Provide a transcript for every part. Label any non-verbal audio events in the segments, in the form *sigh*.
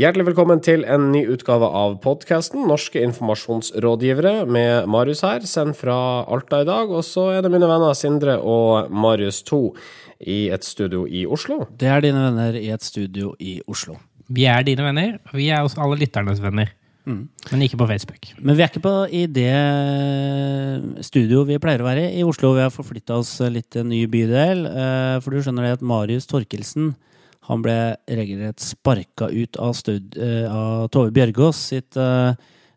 Hjertelig velkommen til en ny utgave av podkasten Norske informasjonsrådgivere med Marius her, sendt fra Alta i dag. Og så er det mine venner Sindre og Marius 2 i et studio i Oslo. Det er dine venner i et studio i Oslo. Vi er dine venner, og vi er også alle lytternes venner. Men ikke på Facebook. Men vi er ikke på i det studio vi pleier å være i i Oslo. Vi har forflytta oss litt til en ny bydel. eh, For du skjønner det at Marius Torkelsen han ble regelrett sparka ut av, stud, eh, av Tove Bjørgaas sitt eh,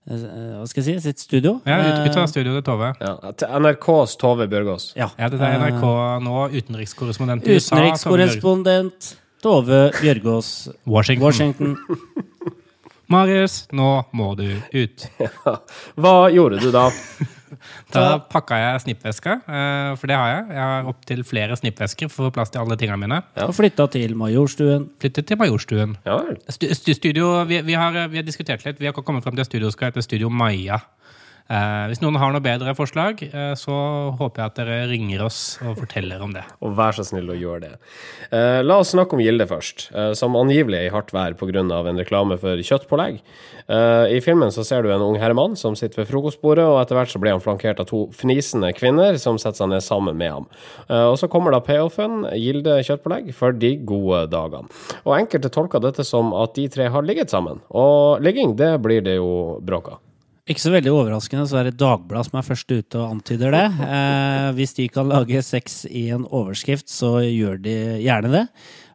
eh, Hva skal jeg si? Sitt studio. Ja, ut, ut av studioet til Tove. Ja, til NRKs Tove Bjørgaas. Ja. Ja, det er NRK nå, utenrikskorrespondent i USA. Utenrikskorrespondent Tove Bjørgaas, Washington. Washington. Marius, nå må du ut. *laughs* Hva gjorde du da? Da pakka jeg snippveska, eh, for det har jeg. Jeg har opptil flere snippvesker for å få plass til alle tingene mine. Og flytta til Majorstuen. Flyttet til Majorstuen. Ja stu, studio, vi, vi, har, vi har diskutert litt. Vi har kommet frem til at studio skal hete Studio Maja. Eh, hvis noen har noe bedre forslag, eh, så håper jeg at dere ringer oss og forteller om det. *laughs* Og vær så snill å gjøre det. Eh, la oss snakke om Gilde først, eh, som angivelig er i hardt vær pga. en reklame for kjøttpålegg. Eh, I filmen så ser du en ung herremann som sitter ved frokostbordet, og etter hvert så blir han flankert av to fnisende kvinner som setter seg ned sammen med ham. Eh, og så kommer da payoffen, Gilde kjøttpålegg, for de gode dagene. Og enkelte tolker dette som at de tre har ligget sammen, og ligging, det blir det jo bråk av. Ikke så veldig overraskende, så er det Dagbladet som er først ute og antyder det. Eh, hvis de kan lage sex i en overskrift, så gjør de gjerne det.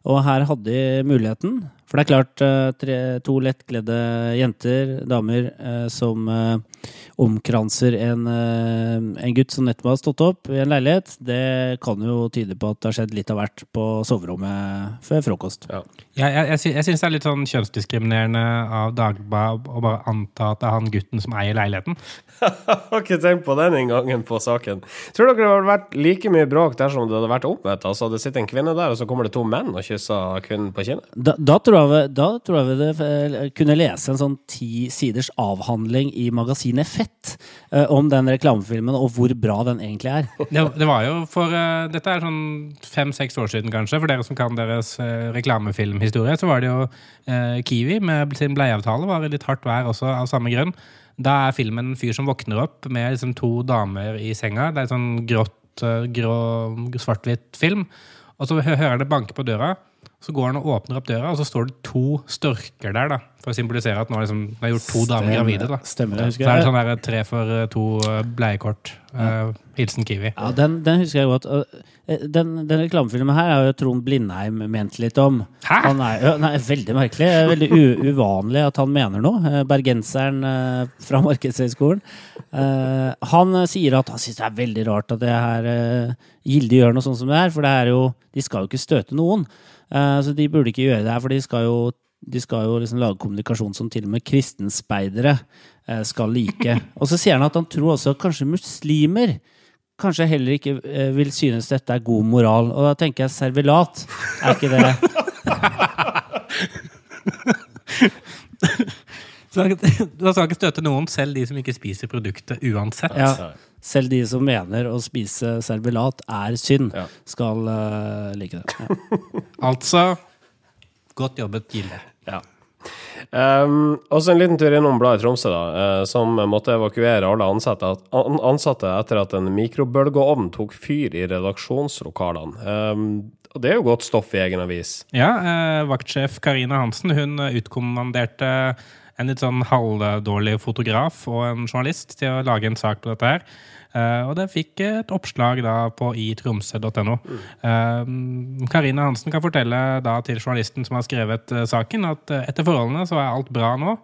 Og her hadde de muligheten. For det er klart, eh, tre, to lettkledde jenter, damer, eh, som eh, omkranser en, eh, en gutt som nettopp har stått opp i en leilighet, det kan jo tyde på at det har skjedd litt av hvert på soverommet før frokost. Ja. Jeg, jeg, jeg, sy- jeg syns det er litt sånn kjønnsdiskriminerende av Dagbladet å bare anta at det er han gutten som eier leiligheten. *laughs* har ikke tenkt på den inngangen på saken. Tror dere det hadde vært like mye bråk dersom det hadde vært omvendt? Altså, det sitter en kvinne der, og så kommer det to menn og kysser kvinnen på kinnet? Da, da, tror jeg, da tror jeg vi det, eh, kunne lese en sånn ti siders avhandling i magasinet Fett eh, om den reklamefilmen og hvor bra den egentlig er. *laughs* Det, det var jo for uh, Dette er sånn fem-seks år siden, kanskje. For dere som kan deres uh, reklamefilmhistorie, så var det jo Kiwi med sin bleieavtale var litt hardt vær også av samme grunn. Da er filmen en fyr som våkner opp med liksom to damer i senga. Det er en sånn grått, grå, svart-hvitt film. Og så hører han det banke på døra. Så går han og åpner opp døra, og så står det to størker der. da For å symbolisere at nå har liksom, har gjort to damer gravide. da Stemmer, jeg Så husker det er det sånn der tre for eh, to eh, bleiekort. Eh, hilsen Kiwi. Ja, den, den husker jeg godt. Eh, Den, den reklamefilmen her har jo Trond Blindheim ment litt om. Hæ? Han er, jo- nei, veldig merkelig. Er Veldig u, uvanlig at han mener noe. Eh, Bergenseren eh, fra Markedshøgskolen. Eh, han eh, sier at han syns det er veldig rart at det her eh, Gilde gjør noe sånt som det her, for det er jo, de skal jo ikke støte noen. Eh, så de burde ikke gjøre det her, for de skal jo, de skal jo liksom lage kommunikasjon som til og med kristenspeidere eh, skal like. *laughs* Og så sier han at han tror også kanskje muslimer kanskje heller ikke eh, vil synes dette er god moral. Og da tenker jeg servilat. Er ikke det *laughs* Du Da skal ikke støte noen, selv de som ikke spiser produktet uansett. ja, Selv de som mener å spise servelat er synd, Ja. skal uh, like det. Ja. *laughs* Altså Godt jobbet, Gilde. Ja. Um, også en liten tur innom bladet Tromsø, da, eh, som måtte evakuere alle ansatte, an, ansatte etter at en mikrobølgeovn tok fyr i redaksjonslokalene. Um, og det er jo godt stoff i egen avis. Ja, eh, vaktsjef Karina Hansen hun utkommanderte en litt sånn halvdårlig fotograf og en journalist til å lage en sak på dette her. Eh, og det fikk et oppslag da på itromsø.no. tromsø.no. Eh, Karina Hansen kan fortelle da til journalisten som har skrevet eh, saken, at etter forholdene så er alt bra nå.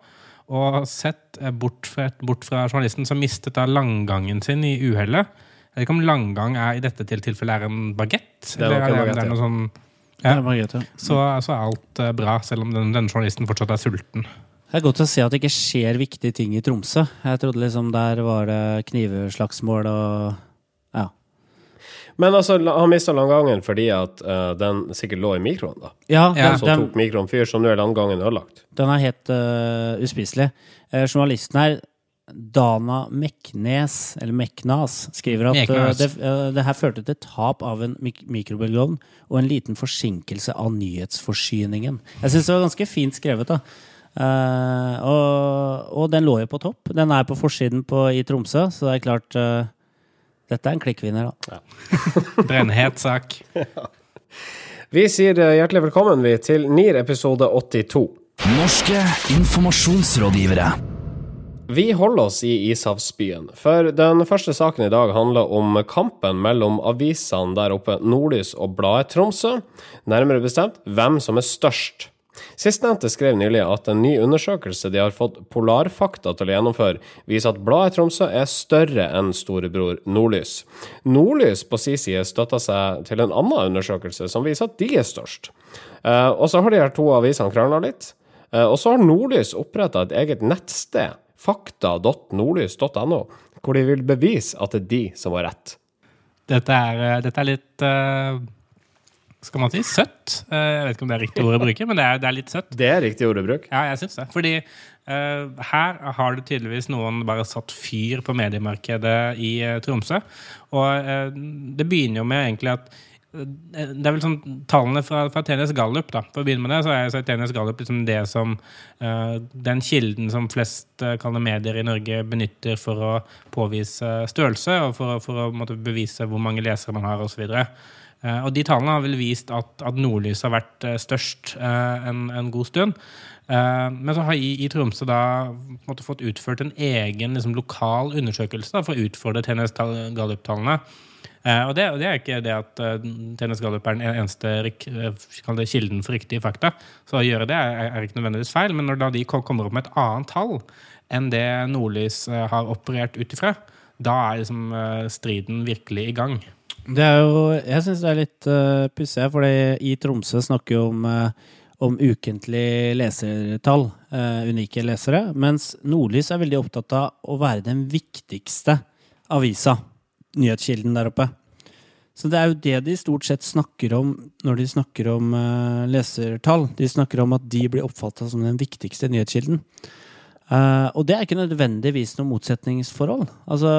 Og sett bort fra, bort fra journalisten som mistet da langgangen sin i uhellet. Jeg vet ikke om langgang er, i dette tilfellet er en bagett? Det er eller bagett, det er noe sånn er så, så er alt bra, selv om den, denne journalisten fortsatt er sulten. Det er godt å se at det ikke skjer viktige ting i Tromsø. Jeg trodde liksom der var det knivslagsmål og ja. Men altså, han mista landgangen fordi at uh, den sikkert lå i mikroen, da. Ja, Ja. den, Så den, tok mikroen fyr, så nå er landgangen ødelagt. den er helt uh, uspiselig. Uh, journalisten her, Dana Meknes, eller Meknas, skriver at det, det her førte til tap av en mik mikrobølgeovn og en liten forsinkelse av nyhetsforsyningen. Jeg syns det var ganske fint skrevet, da. Eh, og, og den lå jo på topp. Den er på forsiden på, i Tromsø, så det er klart uh, Dette er en klikkvinner, da. *laughs* het sak. *laughs* Vi sier eh, hjertelig velkommen vi til NIR episode 82. Norske informasjonsrådgivere. Vi holder oss i ishavsbyen, for den første saken i dag handler om kampen mellom avisene der oppe, Nordlys og Bladet Tromsø, nærmere bestemt hvem som er størst. Sistnevnte skrev nylig at en ny undersøkelse de har fått Polarfakta til å gjennomføre, viser at Bladet Tromsø er større enn storebror Nordlys. Nordlys på sin side støtter seg til en annen undersøkelse som viser at de er størst. Eh, og så har de her to avisene krangla litt. Eh, og så har Nordlys oppretta et eget nettsted, fakta.nordlys.no, hvor de vil bevise at det er de som har rett. Dette er, eh, dette er litt eh, Skal man si søtt? Eh, jeg vet ikke om det er riktig ord å bruke, men det er, det er litt søtt. Det er riktig ordebruk. Ja, jeg syns det. Fordi uh, her har det tydeligvis noen bare satt fyr på mediemarkedet i uh, Tromsø. Og uh, det begynner jo med egentlig at det er vel sånn Tallene fra, fra TNS Gallup da, For å begynne med det, så er, så TNS Gallup liksom det som uh, den kilden som flest uh, kaller medier i Norge benytter for å påvise størrelse, og for, å- for å måtte, bevise hvor mange lesere man har, osv. Uh, og de tallene har vel vist at, at Nordlys har vært eh, størst eh, en, en god stund. Eh, men så har i, i Tromsø da måte, fått utført en egen liksom, lokal undersøkelse for å utfordre TNS Tal- Gallup-tallene. Eh, og, det, og det er ikke det at TNS Gallup er den eneste eh, kilden for riktige fakta. Så å gjøre det er, er ikke nødvendigvis feil, men når de kommer opp med et annet tall enn det Nordlys eh, har operert ut ifra, da er liksom eh, striden virkelig i gang. Det er jo, jeg syns det er litt uh, pussig, for i Tromsø snakker jo om, uh, om ukentlig lesertall, uh, unike lesere, mens Nordlys er veldig opptatt av å være den viktigste avisa, nyhetskilden der oppe. Så det er jo det de stort sett snakker om når de snakker om uh, lesertall. De snakker om at de blir oppfatta som den viktigste nyhetskilden. Og det er ikke nødvendigvis noe motsetningsforhold. Altså,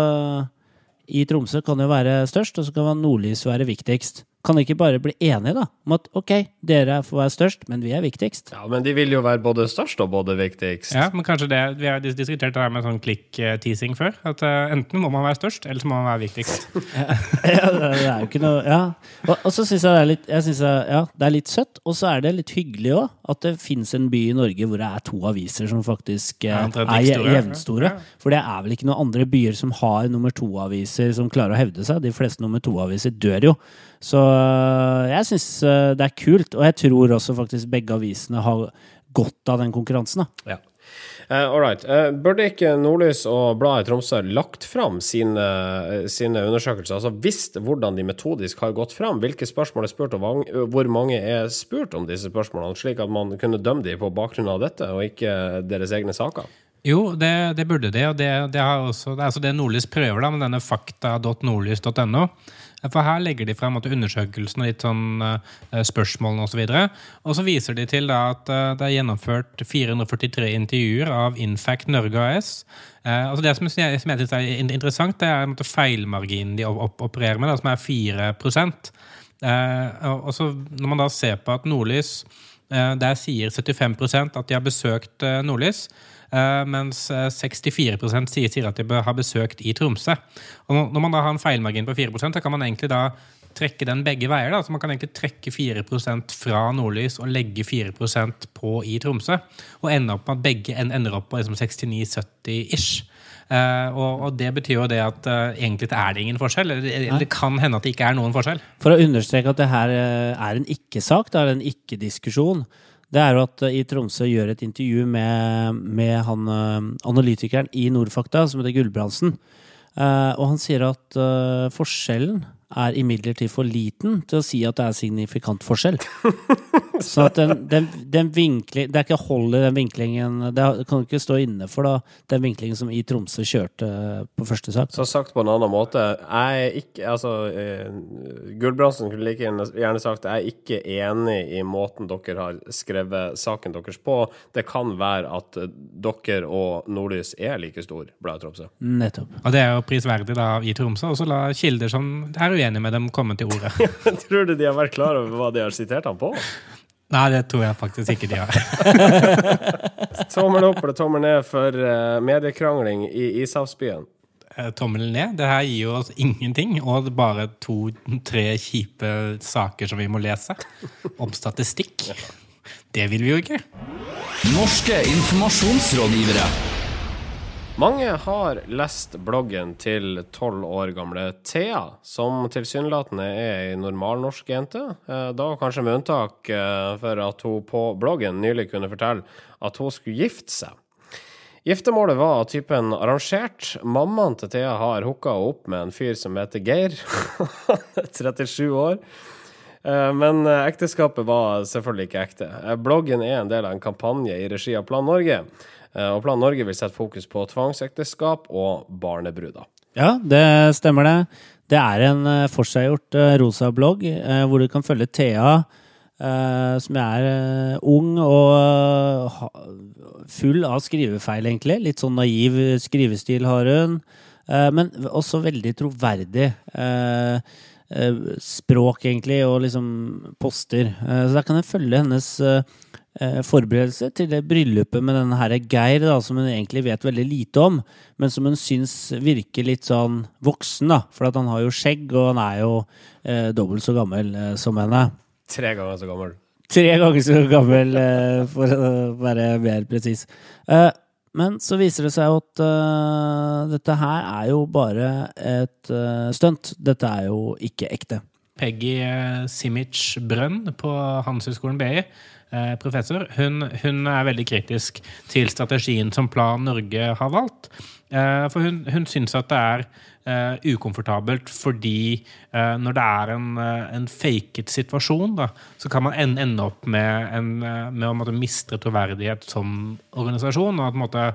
i Tromsø kan jo være størst, og så kan Nordlys være viktigst. Kan de ikke bare bli enige da, om at ok, dere får være størst, men vi er viktigst? Ja, Men de vil jo være både størst og både viktigst. Ja, men kanskje det, Vi har diskutert det her med sånn klikk-teasing før. At eh, Enten må man være størst, eller så må man være viktigst. *laughs* ja, det det er jo ikke noe Ja. Og, og så syns jeg det er litt jeg synes jeg, ja, det er litt søtt, og så er det litt hyggelig òg at det fins en by i Norge hvor det er to aviser som faktisk eh, Ja, er like store, jevnstore. Ja. For det er vel ikke noen andre byer som har nummer to-aviser som klarer å hevde seg. De fleste nummer to-aviser dør jo. Så jeg syns det er kult, og jeg tror også faktisk begge avisene har godt av den konkurransen. da. Ja. Uh, all right. Eh, burde ikke Nordlys og Bladet Tromsø lagt fram sine, sine undersøkelser? Altså visst hvordan de metodisk har gått fram, hvilke spørsmål er spurt, og hvor mange er spurt om disse spørsmålene, slik at man kunne dømme dem på bakgrunn av dette, og ikke deres egne saker? Jo, det, det burde de, og det, det, har også, det er altså det Nordlys prøver da, med denne fakta.nordlys.no. For her legger de frem at undersøkelsen og litt sånn eh, spørsmålene osv. Og, så og så viser de til da, at eh, det er gjennomført 443 intervjuer av Infact Norge AS. Eh, altså det som jeg, som synes er interessant, det er måte feilmarginen de op op opererer med, da, som er 4 eh, og, så Når man da ser på at Nordlys Der sier 75 at de har besøkt Nordlys. Eh, mens eh, 64 sier, sier at de bør ha besøkt i Tromsø. Og når- man da har en feilmargin på 4% så kan man egentlig da trekke den begge veier. Da. Så man kan egentlig trekke 4% fra Nordlys og legge 4% på i Tromsø. Og ende opp med at begge ender opp på liksom 69-70 ish. Uh, og, og det betyr jo det at uh, egentlig er det ingen forskjell. Eller, eller det kan hende at det ikke er noen forskjell. For å understreke at det her eh, er en ikke-sak, det er en ikke-diskusjon, det er jo at eh, i Tromsø gjør et intervju med, med han eh, analytikeren i Nordfakta, som heter Gulbrandsen. Eh, og han sier at forskjellen er imidlertid for liten til å si at det er signifikant forskjell. *laughs* Så at den, den, den vinkling, Det er ikke hold i den vinklingen Det kan du ikke stå inne for, da, den vinklingen som i Tromsø kjørte på første sak. Så sagt på en annen måte, jeg er ikke Altså, eh, Gulbrandsen kunne like gjerne, sagt jeg er ikke enig i måten dere har skrevet saken deres på. Det kan være at dere og Nordlys er like stor, Bladet Tromsø. Nettopp. Og det er jo prisverdig da i Tromsø. Og så la kilder som er uenige med dem, komme til ordet. *laughs* Tror du de har vært klar over hva de har sitert han på? Nei, det tror jeg faktisk ikke de har. *laughs* Tommel opp eller tommel ned for eh, mediekrangling i Ishavsbyen? Tommel Tommelen ned. Det her gir jo oss ingenting, og bare to-tre kjipe saker som vi må lese. Om statistikk. Det vil vi jo ikke. Norske informasjonsrådgivere. Mange har lest bloggen til tolv år gamle Thea, som tilsynelatende er ei normalnorsk jente. Eh, Da kanskje med unntak eh, for at hun på bloggen nylig kunne fortelle at hun skulle gifte seg. Giftermålet var av typen arrangert. Mammaen til Thea har hooka opp med en fyr som heter Geir. *laughs* 37 år. Eh, Men ekteskapet var selvfølgelig ikke ekte. Bloggen er en del av en kampanje i regi av Plan Norge. Eh, Og Plan Norge vil sette fokus på tvangsekteskap og barnebruder. Ja, det stemmer det. Det er en uh, forseggjort eh, rosa blogg eh, hvor du kan følge Thea, eh, som er eh, ung og eh, full av skrivefeil, egentlig. Litt sånn naiv skrivestil har hun. Eh, men også veldig troverdig. eh, eh, språk, egentlig, og liksom poster. Eh, så der kan jeg følge hennes eh, eh, forberedelse til det bryllupet med denne her Geir, da, som hun egentlig vet veldig lite om, men som hun syns virker litt sånn voksen, da. For at han har jo skjegg, og han er jo eh, dobbelt så gammel eh, som henne. Tre ganger så gammel. Tre ganger så gammel, eh, for å være mer presis. Eh, men så viser det seg jo at eh, dette her er jo bare et uh, stunt. Dette er jo ikke ekte. Peggy eh, Simic Brønn på Handelshøyskolen BI, eh, professor, hun, hun er veldig kritisk til strategien som Plan Norge har valgt. Eh, For hun, hun syns at det er Uh, ukomfortabelt fordi uh, når det er en, uh, en faket situasjon, da, så kan man ende, ende opp med, en, eh, med å måtte miste troverdighet som organisasjon. og at måtte,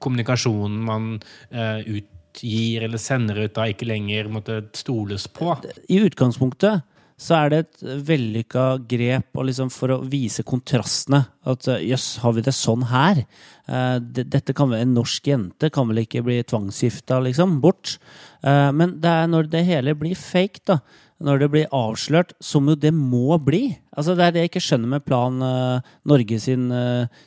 kommunikasjonen man eh, utgir eller sender ut, da ikke lenger måtte stoles på. I utgangspunktet så er det et vellykka grep liksom for å vise kontrastene. At eh, jøss, har vi det sånn her? Eh, Dette kan vel En norsk jente kan vel ikke bli tvangsgifta, liksom? Bort. Eh, Men det er når det hele blir fake, da. Når det blir avslørt, som jo det må bli. Altså Det er det jeg ikke skjønner med Plan Norge sin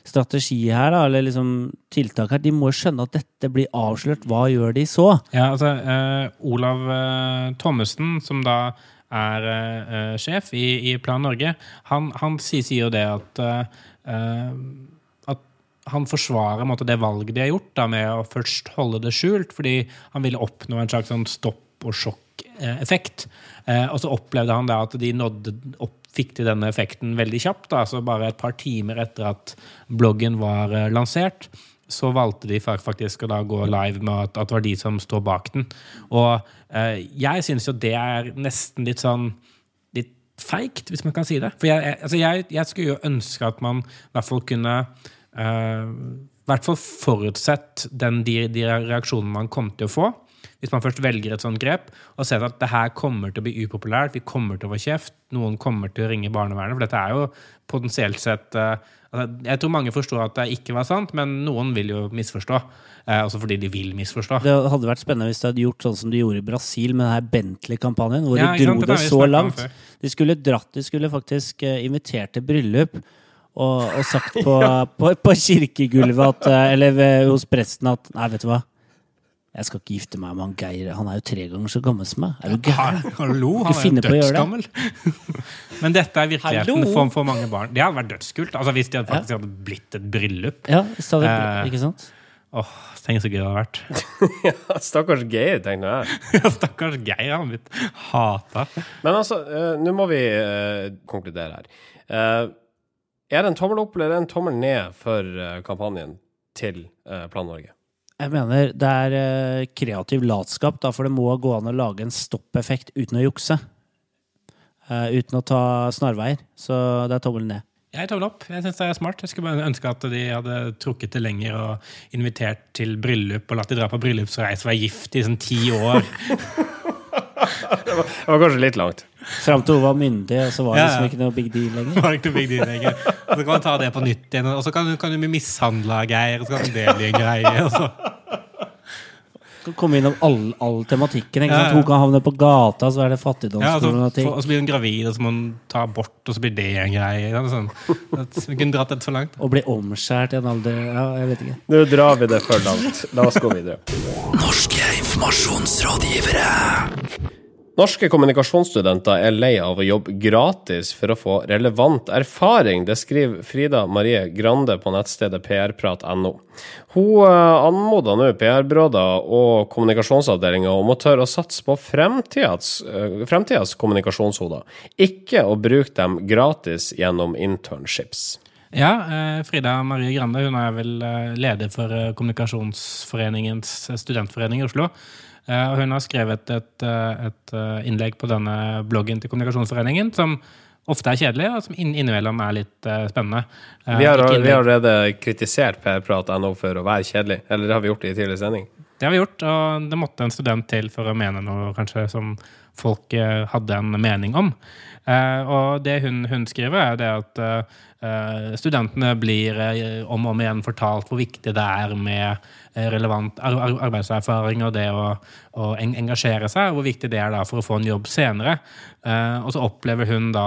strategi her, da, eller liksom tiltak her. De må skjønne at dette blir avslørt. Hva gjør de så? Ja, altså eh, Olav eh, Thommessen, som da er eh, sjef i, i Plan Norge, han, han sier, sier jo det at at han forsvarer på måte, det valget de har gjort da, med å først holde det skjult, fordi han ville oppnå en slags sånn stopp og sjokk-effekt. Eh, og så opplevde han da at de nådde opp, fikk til denne effekten veldig kjapt. Da, altså bare et par timer etter at bloggen var lansert så valgte de faktisk å da gå live med at, at det var de som står bak den. Og eh, jeg syns jo det er nesten litt sånn litt feigt, hvis man kan si det. For jeg, jeg, altså jeg, jeg skulle jo ønske at man i hvert fall kunne eh, hvert fall forutsett den, de, de reaksjonene man kom til å få. Hvis man først velger et sånt grep og ser at det her kommer til å bli upopulært, vi kommer til å få kjeft, noen kommer til å ringe barnevernet, for dette er jo potensielt sett eh, altså, Jeg tror mange forstår at det ikke var sant, men noen vil jo misforstå. Eh, også fordi de vil misforstå. Det hadde vært spennende hvis du hadde gjort sånn som du gjorde i Brasil med denne Bentley-kampanjen, hvor Ja, de dro sant? det Det så langt. De skulle dratt, de skulle faktisk eh, invitert til bryllup og, og sagt på, *laughs* på, på kirkegulvet at, eh, eller hos presten at Nei, vet du hva? Jeg skal ikke gifte meg med han Geir. Han er jo tre ganger så gammel som meg. Er du gæren? Hallo, han er jo dødsgammel. det. *laughs* Men dette er virkeligheten Hallo? for, for mange barn. Det hadde vært dødskult. Altså Hvis det faktisk hadde blitt et bryllup. Ja, stadig, Eh. ikke sant? Åh, Tenk så gøy det hadde vært. *laughs* *laughs* Stakkars Geir, tenkte jeg. Ja, Stakkars Geir, han blitt hata. Men altså, uh, nå må vi uh, konkludere her. Uh, er det en tommel opp eller er det en tommel ned for kampanjen til Plan Norge? Jeg mener det er eh, kreativ latskap, da, for det må gå an å lage en stoppeffekt uten å jukse. Uh, uten å ta snarveier. Så det er tommelen ned. Jeg tommel opp. Jeg synes det er smart. Jeg skulle bare ønske at de hadde trukket det lenger og invitert til bryllup og latt de dra på bryllupsreise og være gift i sånn ti år. *laughs* Det var kanskje litt langt. Fram til hun var myndig, så var det Ja, ja. liksom ikke noe big deal lenger. Var ikke noe big deal lenger. Så kan man ta det på nytt igjen, og så kan, kan du bli mishandla, Geir, og så kan det bli en greie. Og så. Kan komme innom all, all tematikken. Ikke sant? ja. Hun kan havne på gata, så er det Ja, altså, fattigdomsproblematikk. og så blir hun gravid, og så må hun ta abort, og så blir det en greie. ikke sant? Sånn. At Vi kunne dratt det så langt. Og bli omskjært i en alder Ja, jeg vet ikke. Nå drar vi det for langt. La oss gå videre. Norske informasjonsrådgivere. Norske kommunikasjonsstudenter er lei av å jobbe gratis for å få relevant erfaring. Det skriver Frida Marie Grande på nettstedet prprat.no. Hun eh, anmoder nå PR-byråder og kommunikasjonsavdelinger om å tørre å satse på eh, fremtidas kommunikasjonshoder, ikke å bruke dem gratis gjennom internships. Ja, eh, Frida Marie Grande hun er vel leder for Kommunikasjonsforeningens studentforening i Oslo. Eh, og hun har skrevet et, eh, et eh, innlegg på denne bloggen til Kommunikasjonsforeningen som ofte er kjedelig, og som inn, innimellom er litt spennende. Vi har, vi har allerede kritisert PR-prat.no for å være kjedelig, eller det har vi gjort i tidligere sending. Det har vi gjort, og det måtte en student til for å mene noe kanskje som folk eh, hadde en mening om. Eh, og det hun, hun skriver, er det at eh, studentene blir om og om igjen fortalt hvor viktig det er med relevant ar ar arbeidserfaring og det å, å engasjere seg, og hvor viktig det er for å få en jobb senere. Og så opplever hun da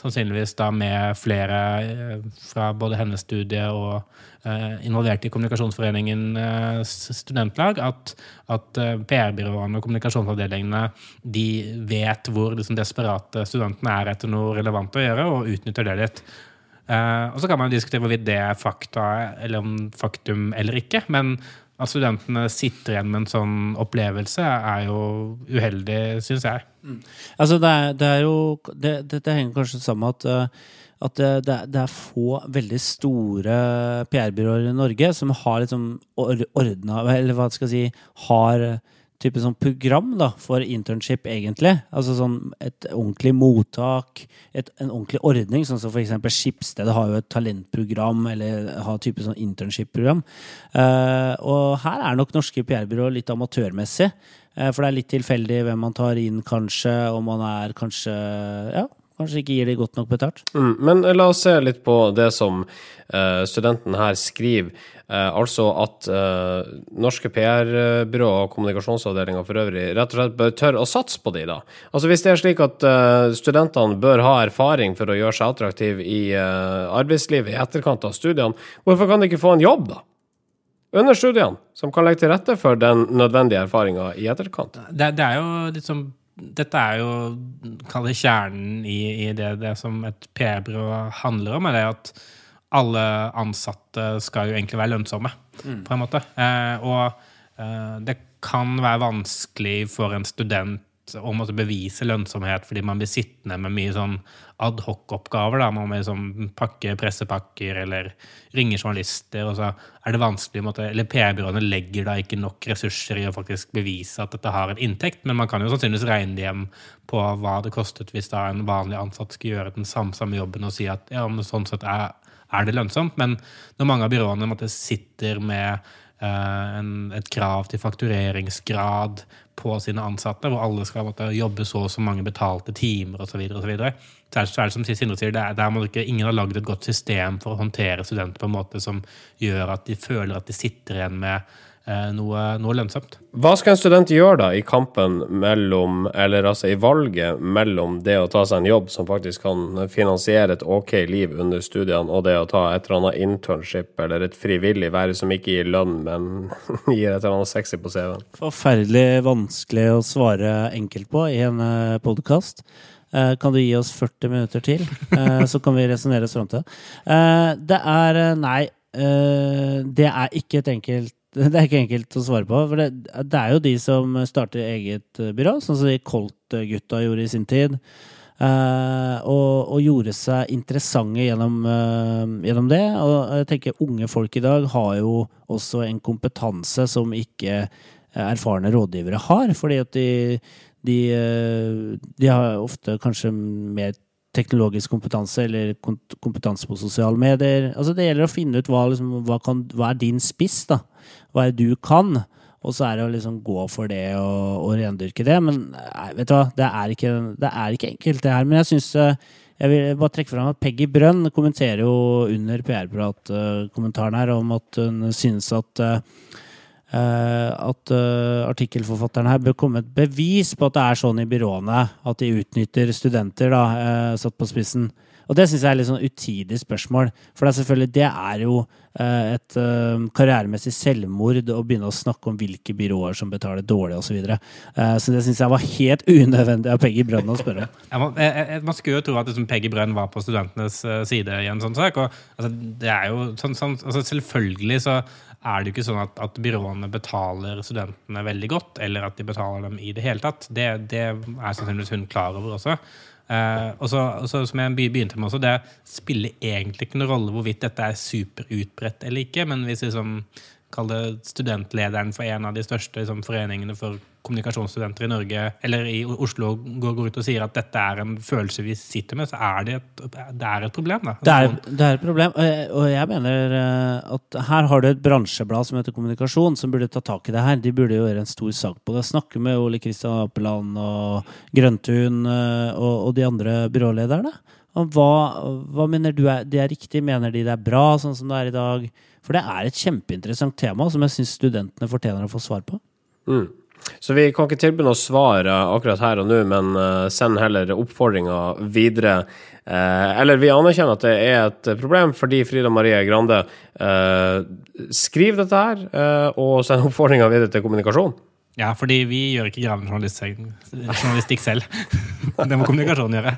sannsynligvis da med flere eh, fra både hennes studie og eh, involvert i Kommunikasjonsforeningen eh, studentlag, at, at PR-byråene og kommunikasjonsavdelingene de vet hvor liksom, desperate studentene er etter noe relevant å gjøre, og utnytter det litt. Og så kan man diskutere hvorvidt det er fakta eller om faktum eller ikke, men at studentene sitter igjen med en sånn opplevelse, er jo uheldig, syns jeg. Altså, det er, det er jo det, Dette henger kanskje sammen med at, uh, at det, det, er, få veldig store PR-byråer i Norge som har liksom or, ordna Eller hva skal jeg si Har type sånn program da, for internship, egentlig. Altså sånn et ordentlig mottak, et, en ordentlig ordning. Sånn som eksempel Skipsstedet har jo et talentprogram, eller har type sånn internship-program. Uh, og her er nok norske PR-byråer litt amatørmessig. Uh, for det er litt tilfeldig hvem man tar inn, kanskje, og man er kanskje Ja, kanskje ikke gir de godt nok betalt. Mm, men la oss se litt på det som uh, studenten her skriver. Uh, altså at uh, norske PR-byrå og kommunikasjonsavdelinger for øvrig rett og slett bør tørre å satse på de, da. Altså Hvis det er slik at studentene bør ha erfaring for å gjøre seg attraktiv i arbeidslivet i etterkant av studiene, hvorfor kan de ikke få en jobb, da? Under studiene, som kan legge til rette for den nødvendige erfaringa i etterkant. det, det er jo liksom Dette er jo det kjernen i, i det, det som et PR-byrå handler om, er det at alle ansatte skal jo egentlig være lønnsomme, på en måte. Eh, og eh, det kan være vanskelig for en student å måtte bevise lønnsomhet fordi man blir sittende med mye sånn adhoc-oppgaver. Man må liksom pakke pressepakker eller ringe journalister. og så er det vanskelig, eller PR-byråene legger da ikke nok ressurser i å faktisk bevise at dette har en inntekt, men man kan jo sannsynligvis regne det hjem på hva det kostet hvis da en vanlig ansatt skulle gjøre den samme, samme jobben og si at ja, men sånn sett er, er det lønnsomt. Men når mange av byråene måtte, sitter med en, et krav til faktureringsgrad på sine ansatte, hvor alle skal måtte, jobbe så og så mange betalte timer osv., så, videre, og så, videre. så er det som Sindre sier, det er, der må ikke, ingen har lagd et godt system for å håndtere studenter på en måte som gjør at de føler at de sitter igjen med eh, noe, noe lønnsomt. Hva skal en student gjøre da i kampen mellom, eller altså i valget mellom det å ta seg en jobb som faktisk kan finansiere et ok liv under studiene, og det å ta et eller annet internship eller et frivillig verv som ikke gir lønn, men *laughs* gir et eller annet sexy på CV-en? Forferdelig vanskelig å svare enkelt på i en podkast. Kan du gi oss 40 minutter til, eh, så kan vi resonnere oss fram til det. Eh, Det er eh, Nei, eh, det er ikke et enkelt *laughs* det er ikke enkelt å svare på. For det, det er jo de som starter eget eh, byrå, sånn som de Colt-gutta gjorde i sin tid. Uh, og, og gjorde seg interessante gjennom, uh, gjennom det. Og jeg tenker unge folk i dag har jo også en kompetanse som ikke erfarne rådgivere har. Fordi at de, de, uh, de har ofte kanskje mer teknologisk kompetanse eller kompetanse på sosiale medier. Altså Det gjelder å finne ut hva, liksom, hva, kan, hva er din spiss, da. Hva er det du kan? Og så er det å liksom gå for det og, og rendyrke det. Men nei, vet du hva, det er ikke, det er ikke enkelt, det her. Men jeg syns jeg vil bare trekke fram at Peggy Brønn kommenterer jo under PR-prat-kommentaren her om at hun synes at eh, eh, at eh, artikkelforfatteren her bør komme et bevis på at det er sånn i byråene at de utnytter studenter, da, eh, satt på spissen. Og det syns jeg er litt sånn utidig spørsmål. For det er selvfølgelig, det er jo eh, et eh, karrieremessig selvmord å begynne å snakke om hvilke byråer som betaler dårlig osv. Så, videre. eh, så det syns jeg var helt *laughs* unødvendig av Peggy Brønn å spørre om. Man, skulle jo tro at liksom, Peggy Brønn var på studentenes eh, side i en sånn sak. Og, altså, det er jo sånn, sånn, altså, selvfølgelig så er det jo ikke sånn at, at byråene betaler studentene veldig godt, eller at de betaler dem i det hele tatt. Det, det er sannsynligvis hun klar over også. Uh, og så, som jeg begynte med også, det spiller egentlig ikke noen rolle hvorvidt dette er superutbredt eller ikke, men hvis liksom studentlederen for en av de største liksom, foreningene for kommunikasjonsstudenter i Norge, eller i Oslo, går, går ut og sier at dette er en følelse vi sitter med, så er det et, det er et problem. Da. Det er, det er et problem, og jeg, og jeg mener eh, at her har du et bransjeblad som heter Kommunikasjon, som burde ta tak i det her. De burde jo gjøre en stor sak på det. Snakke med Ole Kristian Apeland og Grøntun eh, og, og de andre byrålederne. Hva, hva mener du er, det er riktig? Mener de det er bra sånn som det er i dag? For det er et kjempeinteressant tema som jeg syns studentene fortjener å få svar på. Så vi kan ikke tilby noe svar eh, akkurat her og nå, men eh, send heller oppfordringa videre. Eh, eller vi anerkjenner at det er et problem fordi Frida Marie Grande skriver dette her, og sender *laughs* oppfordringa videre til kommunikasjon. Ja, fordi vi gjør ikke gravende journalistikk, journalistikk selv. *laughs* Det må kommunikasjonen gjøre.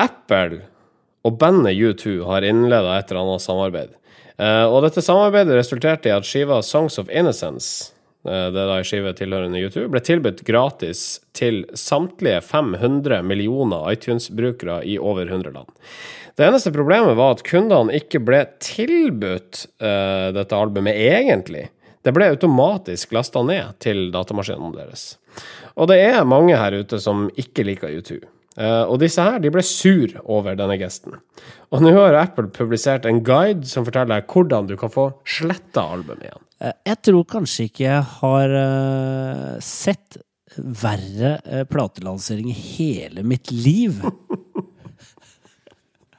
Apple og bandet U2 har innleda et eller annet samarbeid. Eh, og dette samarbeidet resulterte i at skiva Songs of Innocence, eh, det er en skive tilhørende U2, ble tilbudt gratis til samtlige 500 millioner iTunes-brukere i over 100 land. Det eneste problemet var at kundene ikke ble tilbudt uh, dette albumet egentlig. Det ble automatisk lasta ned til datamaskinene deres. Og det er mange her ute som ikke liker U2. Eh, og disse her de ble sur over denne gesten. Og nå har Apple publisert en guide som forteller deg hvordan du kan få sletta albumet igjen. Eh, Jeg tror kanskje ikke jeg har eh, sett verre platelansering i hele mitt liv. *laughs*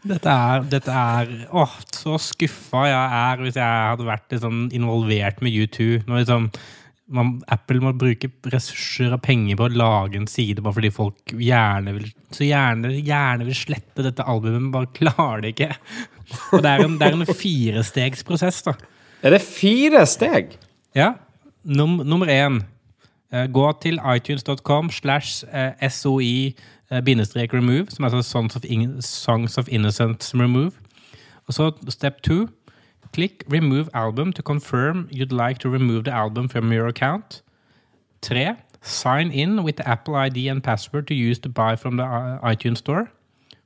Dette er, dette er Åh, så skuffa jeg er hvis jeg hadde vært liksom involvert med U2. Når liksom man, Apple må bruke ressurser og penger på å lage en side bare fordi folk gjerne vil, så gjerne, gjerne vil slette dette albumet, men bare klarer det ikke. Og det er en, det er en firestegsprosess, da. Er det fire steg? Ja. Num nummer én. Eh, gå til itunes.com slash eh, SOI eh, som er of, In Songs of Innocence Remove. Og så step two. Klikk 'Remove album' to confirm you'd like to remove the album from your account. Tre. Sign in with the Apple ID and password to use to buy from the uh, iTunes store.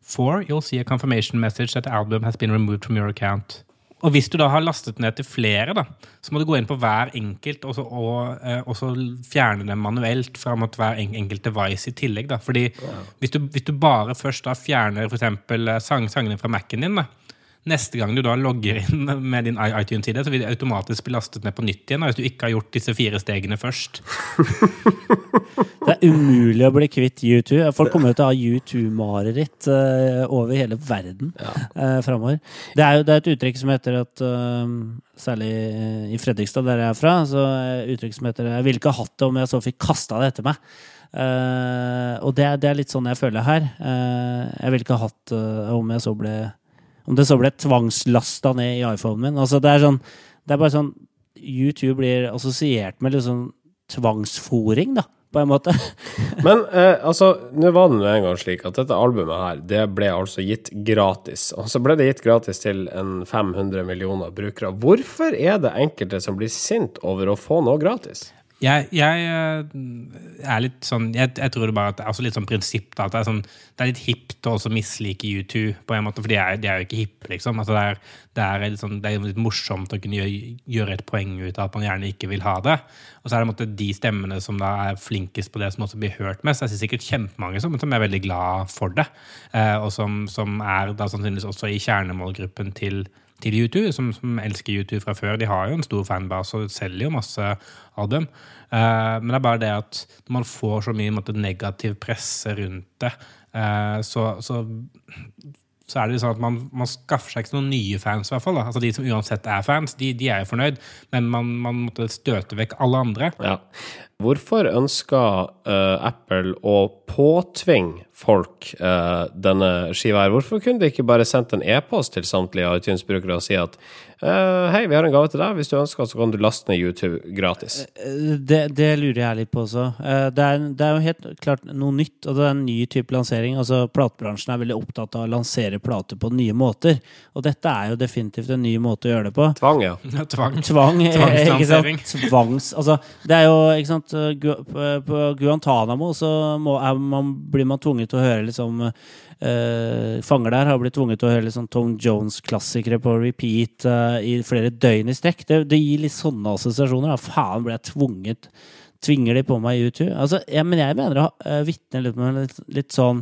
Four. You'll see a confirmation message that the album has been removed from your account. Og hvis du da har lastet ned til flere, da, så må du gå inn på hver enkelt og så, og, eh, og så fjerne dem manuelt fra mot hver enkelt device i tillegg. Da. Fordi hvis, du, hvis du bare først da fjerner eksempel, eh, sang, sangene fra Mac-en din, da, neste gang du da logger inn med din iTunes-side, så vil det automatisk bli lastet ned på nytt igjen hvis du ikke har gjort disse fire stegene først. Det er umulig å bli kvitt U2. Folk kommer jo til å ha U2-mareritt eh, over hele verden ja. framover. Det er jo det er et uttrykk som heter at eh, Særlig i Fredrikstad, der jeg er fra, så uttrykk som heter 'Jeg ville ikke ha hatt det om jeg så fikk kasta det etter meg'. Uh, og det, det er litt sånn jeg føler her. Uh, jeg ville ikke ha hatt det om jeg så ble Om det så ble tvangslasta ned i iPhonen min. Altså, det er sånn Det er bare sånn U2 blir assosiert med liksom tvangsfòring, da, på en måte. *laughs* Men eh, altså, nå var det nå en gang slik at dette albumet her, det ble altså gitt gratis. Og så ble det gitt gratis til en 500 millioner brukere. Hvorfor er det enkelte som blir sint over å få noe gratis? Jeg, jeg eh, er litt sånn Jeg, jeg tror det bare at det er også litt sånn prinsipp da, at det er, sånn, det er litt hipt å også mislike U2, på en måte, for de er, de er jo ikke hippe, liksom. Altså, det, er, det, litt sånn, det er litt morsomt å kunne gjøre, gjøre et poeng ut av at man gjerne ikke vil ha det. Og så er det måte, de stemmene som da er flinkest på det, som også blir hørt mest. Jeg ser sikkert kjempemange som, som er veldig glad for det, eh, og som, som er da sannsynligvis også i kjernemålgruppen til til U2, som, som elsker U2 fra før. De har jo en stor fanbase og selger jo masse album. Uh, men det er bare det at når man får så mye måte, negativ presse rundt det, uh, så, så så er det sånn at man, man skaffer seg ikke noen nye fans. i hvert fall da. Altså De som uansett er fans, de, de er jo fornøyd, men man, man måtte støte vekk alle andre. Ja. Hvorfor ønsker uh, Apple å påtvinge folk uh, denne skiva her? Hvorfor kunne de ikke bare sendt en e-post til samtlige iTunes-brukere og si at uh, hei, vi har en gave til deg, hvis du ønsker, så kan du laste ned YouTube gratis? Det, det lurer jeg litt på også. Det er, det er jo helt klart noe nytt, og det er en ny type lansering. Altså, Platebransjen er veldig opptatt av å lansere plater på nye måter. Og dette er jo definitivt en ny måte å gjøre det på. Tvang, ja. *laughs* Tvang. Tvang, ikke Tvangslansering. sant? Tvangs, altså, det er jo, ikke sant Gu- På på Guantánamo så må, er man, blir man tvunget til å høre liksom eh, Fanger der har blitt tvunget til å høre liksom Tom Jones-klassikere på repeat eh, i flere døgn i strekk. Det, det gir litt sånne assosiasjoner. Da. Faen, ble jeg tvunget Tvinger de på meg i YouTube? Altså, jeg, men jeg mener det uh, vitner litt litt, litt sånn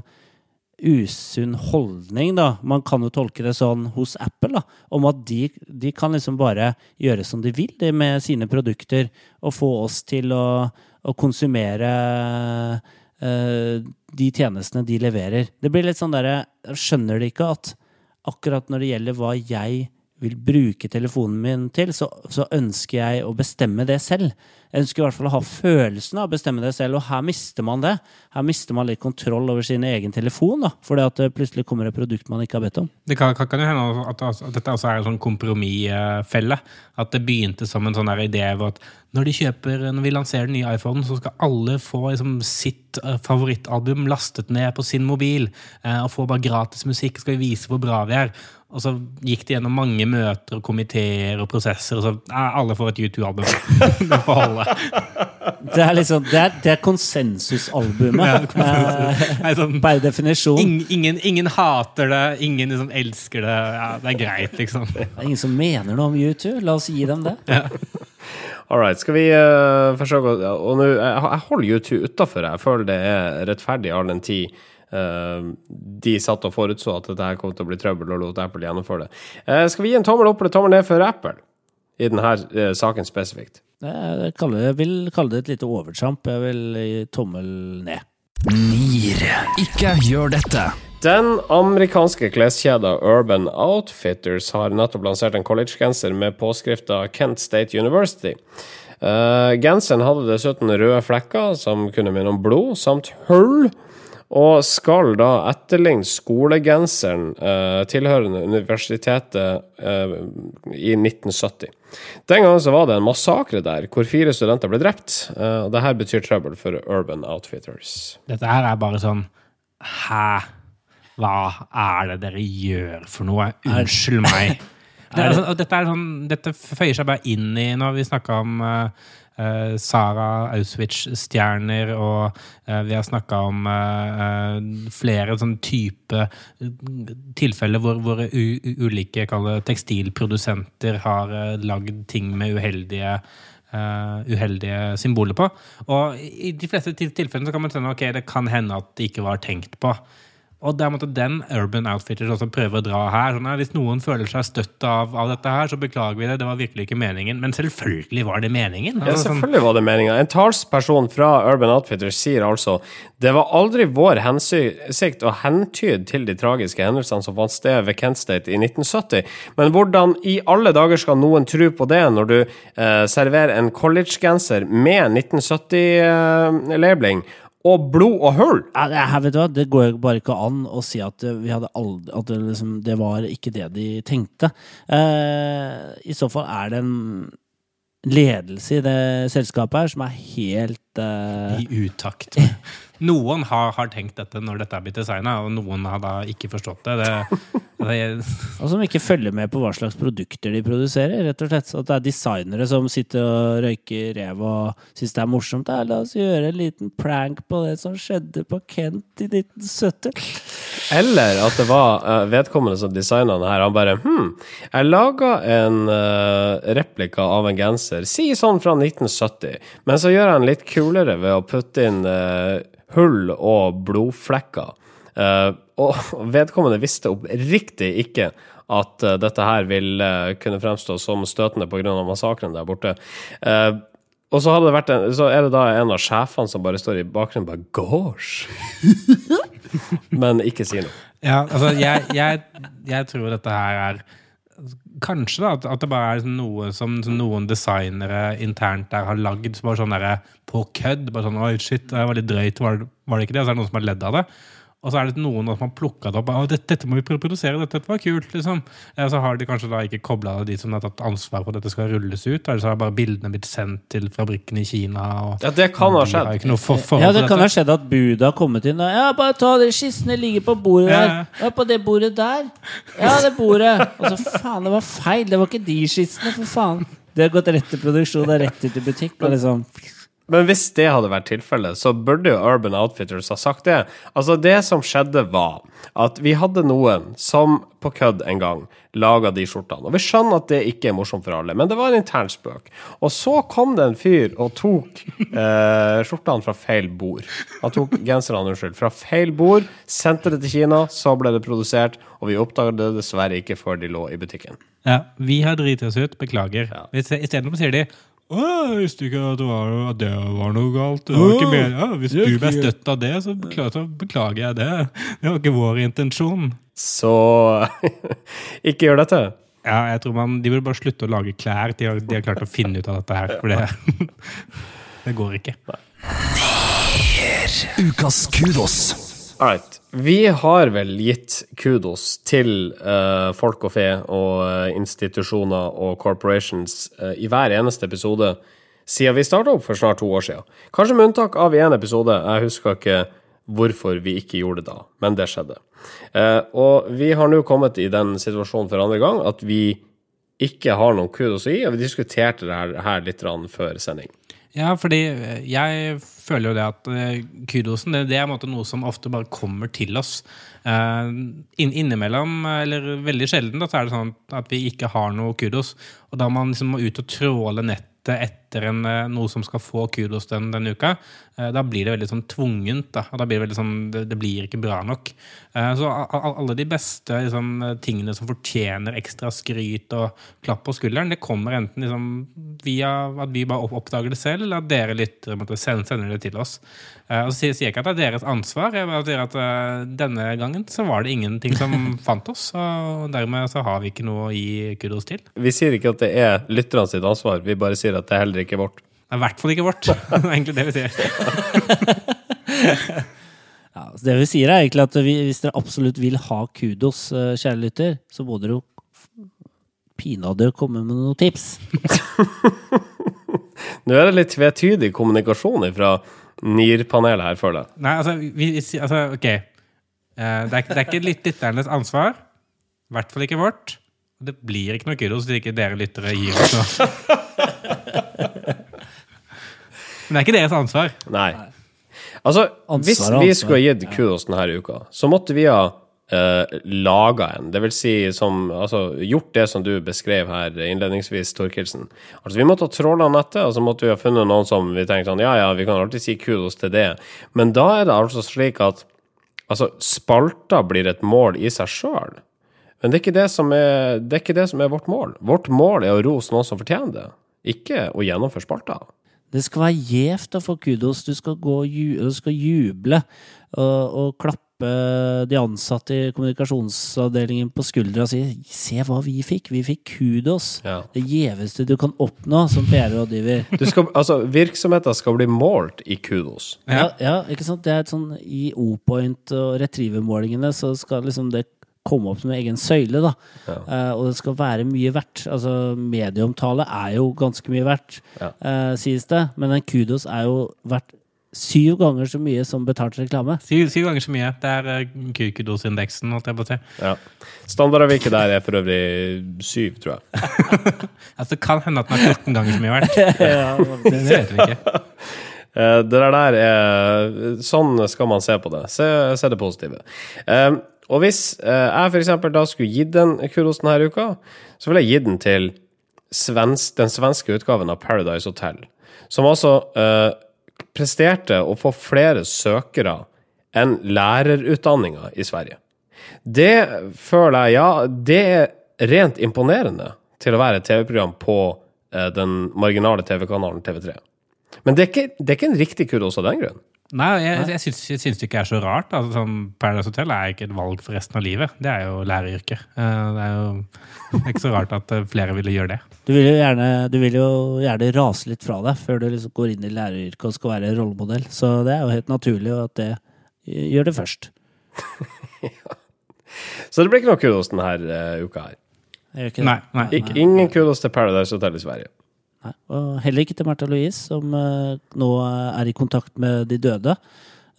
usunn holdning, da. Man kan jo tolke det sånn hos Apple, da. Om at de, de kan liksom bare gjøre som de vil de med sine produkter, og få oss til å, å konsumere uh, de tjenestene de leverer. Det blir litt sånn derre Skjønner de ikke at akkurat når det gjelder hva jeg vil bruke telefonen min til, så, så ønsker jeg å bestemme det selv. Ønsker i hvert fall å ha følelsen av å bestemme det selv, og her mister man det. Her mister man litt kontroll over sin egen telefon, da, fordi at det plutselig kommer et produkt man ikke har bedt om. Det kan, kan, jo hende at, at, dette også er en sånn kompromissfelle. At det begynte som en sånn idé hvor at når kjøper, når vi lanserer den nye iPhonen, så skal alle få liksom, sitt eh, favorittalbum lastet ned på sin mobil. eh, og få bare gratis musikk. Skal vi vise hvor bra vi er. Og så gikk det gjennom mange møter og komiteer og prosesser, og så eh, alle får et U2-album. *laughs* det får holde. Det er liksom, det er, det er konsensusalbumet. *laughs* eh, Nei, sånn, per definisjon. ingen, ingen, ingen hater det, ingen liksom elsker det. Ja, det er greit, liksom. Det er ingen som mener noe om U2. La oss gi dem det. All right, skal vi uh, forsøke å ja, Og nå, jeg, jeg holder U2 utafor. Jeg føler det er rettferdig all den tid eh, de satt og forutså at dette her kom til å bli trøbbel, og lot Apple gjennomføre det. Eh, skal vi gi en tommel opp eller tommel ned for Apple i denne eh, saken spesifikt? Jeg, kaller, jeg vil kalle det et lite overtramp. Jeg vil gi tommel ned. Nier. Ikke gjør dette. Den amerikanske kleskjeda Urban Outfitters har nettopp lansert en collegegenser med påskrifta Kent State University. Uh, genseren hadde dessuten røde flekker som kunne minne om blod, samt hull, og skal da etterligne skolegenseren eh, tilhørende universitetet eh, i 1970. Den gangen så var det en massakre der, hvor fire studenter ble drept. Eh, og det her betyr trøbbel for Urban Outfitters. Dette her er bare sånn Hæ? Hva er det dere gjør for noe? Unnskyld meg. *laughs* Det, er, altså, dette, er sånn, dette føyer seg bare inn i når vi snakka om eh, eh, Sara Auschwitz-stjerner, og eh, vi har snakka om eh, eh, flere sånn type eh, tilfeller hvor, hvor ulike tekstilprodusenter har uh, lagd ting med uheldige Uh, uheldige symboler på. Og i de fleste tilfellene så kan man skjønne ok, det kan hende at det ikke var tenkt på. Og det er måtte den Urban Outfitters også prøver å dra her. Sånn, hvis noen føler seg støtt av, av dette her, så beklager vi det. Det var virkelig ikke meningen. Men selvfølgelig var det meningen. Ja, Altså, sånn- selvfølgelig var det meningen. En talsperson fra Urban Outfitters sier altså det var aldri vår hensikt å hentyde til de tragiske hendelsene som fant sted ved Kent State i 1970, men hvordan i alle dager skal noen tro på det når du eh, serverer en collegegenser med 1970-labeling og blod og hull? Ja, her, vet hva, det går bare ikke an å si at eh, aldri, at det, liksom, det var ikke det de tenkte. Eh, I så fall er det en ledelse i det selskapet her som er helt eh, I utakt. *laughs* Noen har, har tenkt dette når dette er blitt designa, og noen har da ikke forstått det. det, det *laughs* Og som ikke følger med på hva slags produkter de produserer. rett og slett. Så At det er designere som sitter og røyker rev og syns det er morsomt. Ja, la oss gjøre en liten prank på det som skjedde på Kent i 1970. Eller at det var eh, vedkommende som designa den her. Han bare Hm, jeg laga en eh, replika av en genser, si sånn fra 1970, men så gjør jeg en litt kulere ved å putte inn eh, hull og blodflekker. Eh, og vedkommende visste oppriktig ikke at eh, dette her vil kunne fremstå som støtende pga. massakren der borte. Og så, en, så er det da en av sjefene som bare står i bakgrunnen bare Gosh! *laughs* men ikke si noe. Ja, altså, jeg, jeg, jeg tror dette her er Kanskje da, at, det bare er noe som, som noen designere internt der har lagd bare sånn der, på kødd. Bare sånn, oi shit, det var litt drøyt, var, var det ikke det? Og så er det noen som har ledd av det. Og så er det noen som har plukka det opp. Dette, dette må vi produsere, dette, dette var kult. liksom. Og Så har de kanskje da ikke kobla de som har tatt ansvar for at dette skal rulles ut. Eller så har bare bildene blitt sendt til fabrikken i Kina. Og Ja, det kan ha skjedd. Ja, det kan ha skjedd at budet har kommet inn og Ja, bare ta de skissene ligger på bordet der. ja. Ja, på det bordet der. Ja, det bordet. Og så faen, det var feil. Det var ikke de skissene, for faen. Det har gått rett til produksjon og rett ut i butikk. Og liksom Men hvis det hadde vært tilfellet, så burde jo Urban Outfitters ha sagt det. Altså, det som skjedde, var at vi hadde noen som på kødd en gang laga de skjortene. Og vi skjønner at det ikke er morsomt for alle, men det var en intern spøk. Og så kom det en fyr og tok eh, skjortene fra feil bord. Han tok genserne, unnskyld, fra feil bord, sendte det til Kina, så ble det produsert, og vi oppdaget det dessverre ikke før de lå i butikken. Ja, vi har driti oss ut. Beklager. Ja. Istedenfor sier de jeg visste ikke at det var, at det var noe galt. Det var ikke mer, ja, hvis du ble støtt av det, så beklager, så beklager jeg det. Det var ikke vår intensjon. Så *laughs* ikke gjør dette. Ja, jeg tror man, De burde bare slutte å lage klær. De har, de har klart å finne ut av dette her. For det, *laughs* det går ikke. Ukas kudos. All right. Vi har vel gitt kudos til uh, folk og fe og uh, institusjoner og corporations uh, i hver eneste episode siden vi starta opp for snart to år siden. Kanskje med unntak av én episode. Jeg husker ikke hvorfor vi ikke gjorde det da, men det skjedde. Og vi har nå kommet i den situasjonen for andre gang at vi ikke har noen kudos å gi, og vi diskuterte det her, her litt før sending. Ja, fordi eh, jeg føler jo det at eh, kudosen det, er noe som ofte bare kommer til oss. Eh, inn, innimellom, eller veldig sjelden, da, så er det sånn at vi ikke har noe kudos. Og da man liksom må ut og tråle nettet etter en, eh, noe som skal få kudos den, denne uka, eh, da blir det veldig sånn tvungent. Da. Og da blir det veldig sånn, det, det blir ikke bra nok. Eh, Så alle de beste liksom, tingene som fortjener ekstra skryt og klapp på skulderen, det kommer enten liksom, via at vi bare oppdager det selv, eller at dere lytter måtte sende, sender det til oss. Eh, Og så sier jeg ikke at det er deres ansvar, jeg bare sier at denne gangen så var det ingenting som *laughs* fant oss, og dermed så har vi ikke noe å gi kudos til. Vi sier ikke at det er lytterne sitt ansvar, vi bare sier at det er heller ikke vårt. er i hvert fall ikke vårt. *laughs* Det er egentlig det vi sier. *laughs* ja, så Det vi sier, er egentlig at vi, hvis dere absolutt vil ha kudos, eh, kjære lytter, så må dere jo pinadø komme med noen tips. *laughs* Nå er det litt tvetydig kommunikasjon fra NIR-panelet her, føler jeg. Nei, altså, vi, altså ok. Eh, det, er, det er ikke lytternes ansvar. I hvert fall ikke vårt. Det blir ikke noe kudos hvis ikke dere lyttere gir oss noe. Men det er ikke deres ansvar. Nei. Altså, Ansvar hvis vi ansvar. skulle ha gitt kudos denne uka, så måtte vi ha uh, laga en. Det vil si som, altså, gjort det som du beskrev her innledningsvis, Torkelsen. Altså, vi måtte ha tråla nettet, og så måtte vi ha funnet noen som vi tenkte sånn, ja, ja, vi kan alltid si kudos til det. Men da er det altså slik at altså, spalta blir et mål i seg sjøl. Men det er, ikke det, som er, det er ikke det som er vårt mål. Vårt mål er å rose noen som fortjener det, ikke å gjennomføre spalta. Det skal være gjevt å få kudos. Du skal, gå, du skal juble og, og klappe de ansatte i kommunikasjonsavdelingen på skuldra og si 'se hva vi fikk'. Vi fikk kudos. Ja. Det gjeveste du kan oppnå som PR-rådgiver. *laughs* Altså, virksomheter skal bli målt i kudos. Ja, ja, ikke sant? Det er et sånn I O-point og retriever-målingene så skal liksom det komme opp som en egen søyle, da. Eh, og det skal være mye verdt. Altså, medieomtale er jo ganske mye verdt, Ja. uh, sies det. Men en kudos er jo verdt syv ganger så mye som betalt reklame. Syv, syv ganger så mye. Det er uh, kudosindeksen, holdt jeg på å si. Ja. Standardavviket der er for øvrig syv, tror jeg. *laughs* Altså, kan hende at den er 14 ganger så mye verdt. *laughs* Det, det vet vi ikke. *laughs* Eh, Det der er Sånn skal man se på det. Se, se det positive. Eh, og hvis eh, jeg eksempel da skulle gitt den kudos denne uka, så ville jeg gitt den til svensk, den svenske utgaven av Paradise Hotel, som altså eh, presterte å få flere søkere enn lærerutdanninga i Sverige. Det føler jeg, ja, det er rent imponerende til å være et TV-program på eh, den marginale TV-kanalen TV3. Men det er, ikke, det er ikke en riktig kudos av den grunn. Nei, jeg, jeg, syns, jeg syns det ikke er så rart. Altså, sånn, Paradise Hotel er ikke et valg for resten av livet. Det er jo læreryrket. Eh, Det er jo ikke så rart at eh, flere ville gjøre det. Du vil jo gjerne, du vil jo gjerne rase litt fra deg før du liksom går inn i læreryrket og skal være rollemodell. Så det er jo helt naturlig at det gjør det først. *laughs* Så det blir ikke noe kudos denne uh, uka her. Det. Nei, nei. Ingen kudos til Paradise Hotel i Sverige. Nei. Og heller ikke til Märtha Louise, som uh, nå er i kontakt med de døde.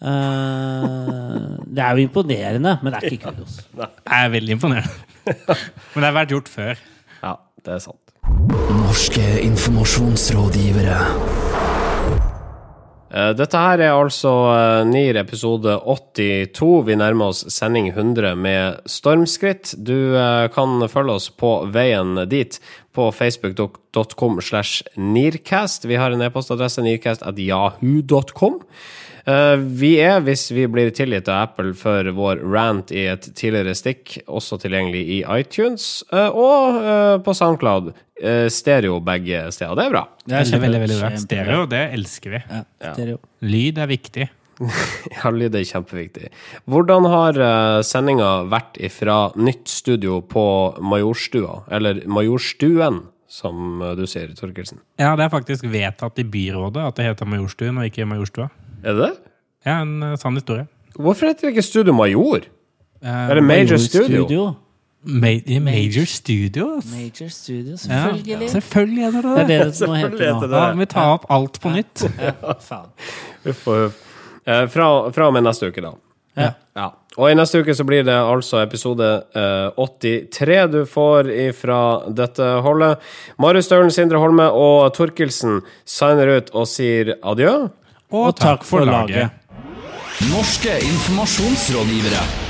Uh, det er jo imponerende, men det er ikke kudos. *laughs* Det er veldig imponerende. Men det har vært gjort før. Ja, det er sant. Norske informasjonsrådgivere. Eh, Dette her er altså NIR episode 82. Vi nærmer oss sending 100 med stormskritt. Du kan følge oss på veien dit på facebook.com slash nearcast. Vi har en e-postadresse nearcast.jahu.com. Eh, Vi er, hvis vi blir tilgitt av Apple for vår rant i et tidligere stikk, også tilgjengelig i iTunes eh, og eh, på SoundCloud. Stereo begge steder. Det er bra. Det er Veldig, veldig, veldig bra. Stereo, det elsker vi. Ja, stereo. Lyd er viktig. *laughs* Ja, lyd er kjempeviktig. Hvordan har uh, sendinga vært ifra nytt studio på Majorstua? Eller Majorstuen, som eh, du sier, Torkelsen. Ja, det er faktisk vedtatt i byrådet at det heter Majorstuen og ikke Majorstua. Er det det? Ja, en eh, sann historie. Hvorfor heter det ikke Studio Major? Eh, Er det Major Studio? Ma i Major Studios? Major Studio, Ja, selvfølgelig. selvfølgelig er det Det er det. det som må hete nå. *laughs* Da det må vi ta opp alt på nytt. Ja, faen. Uff og huff. Eh, fra, fra og med neste uke, da. Ja. Ja. Og i neste uke så blir det altså episode eh, 83 du får ifra dette holdet. Marius Staulen, Sindre Holme og Torkelsen signer ut og sier adjø. Og takk for laget. Norske informasjonsrådgivere.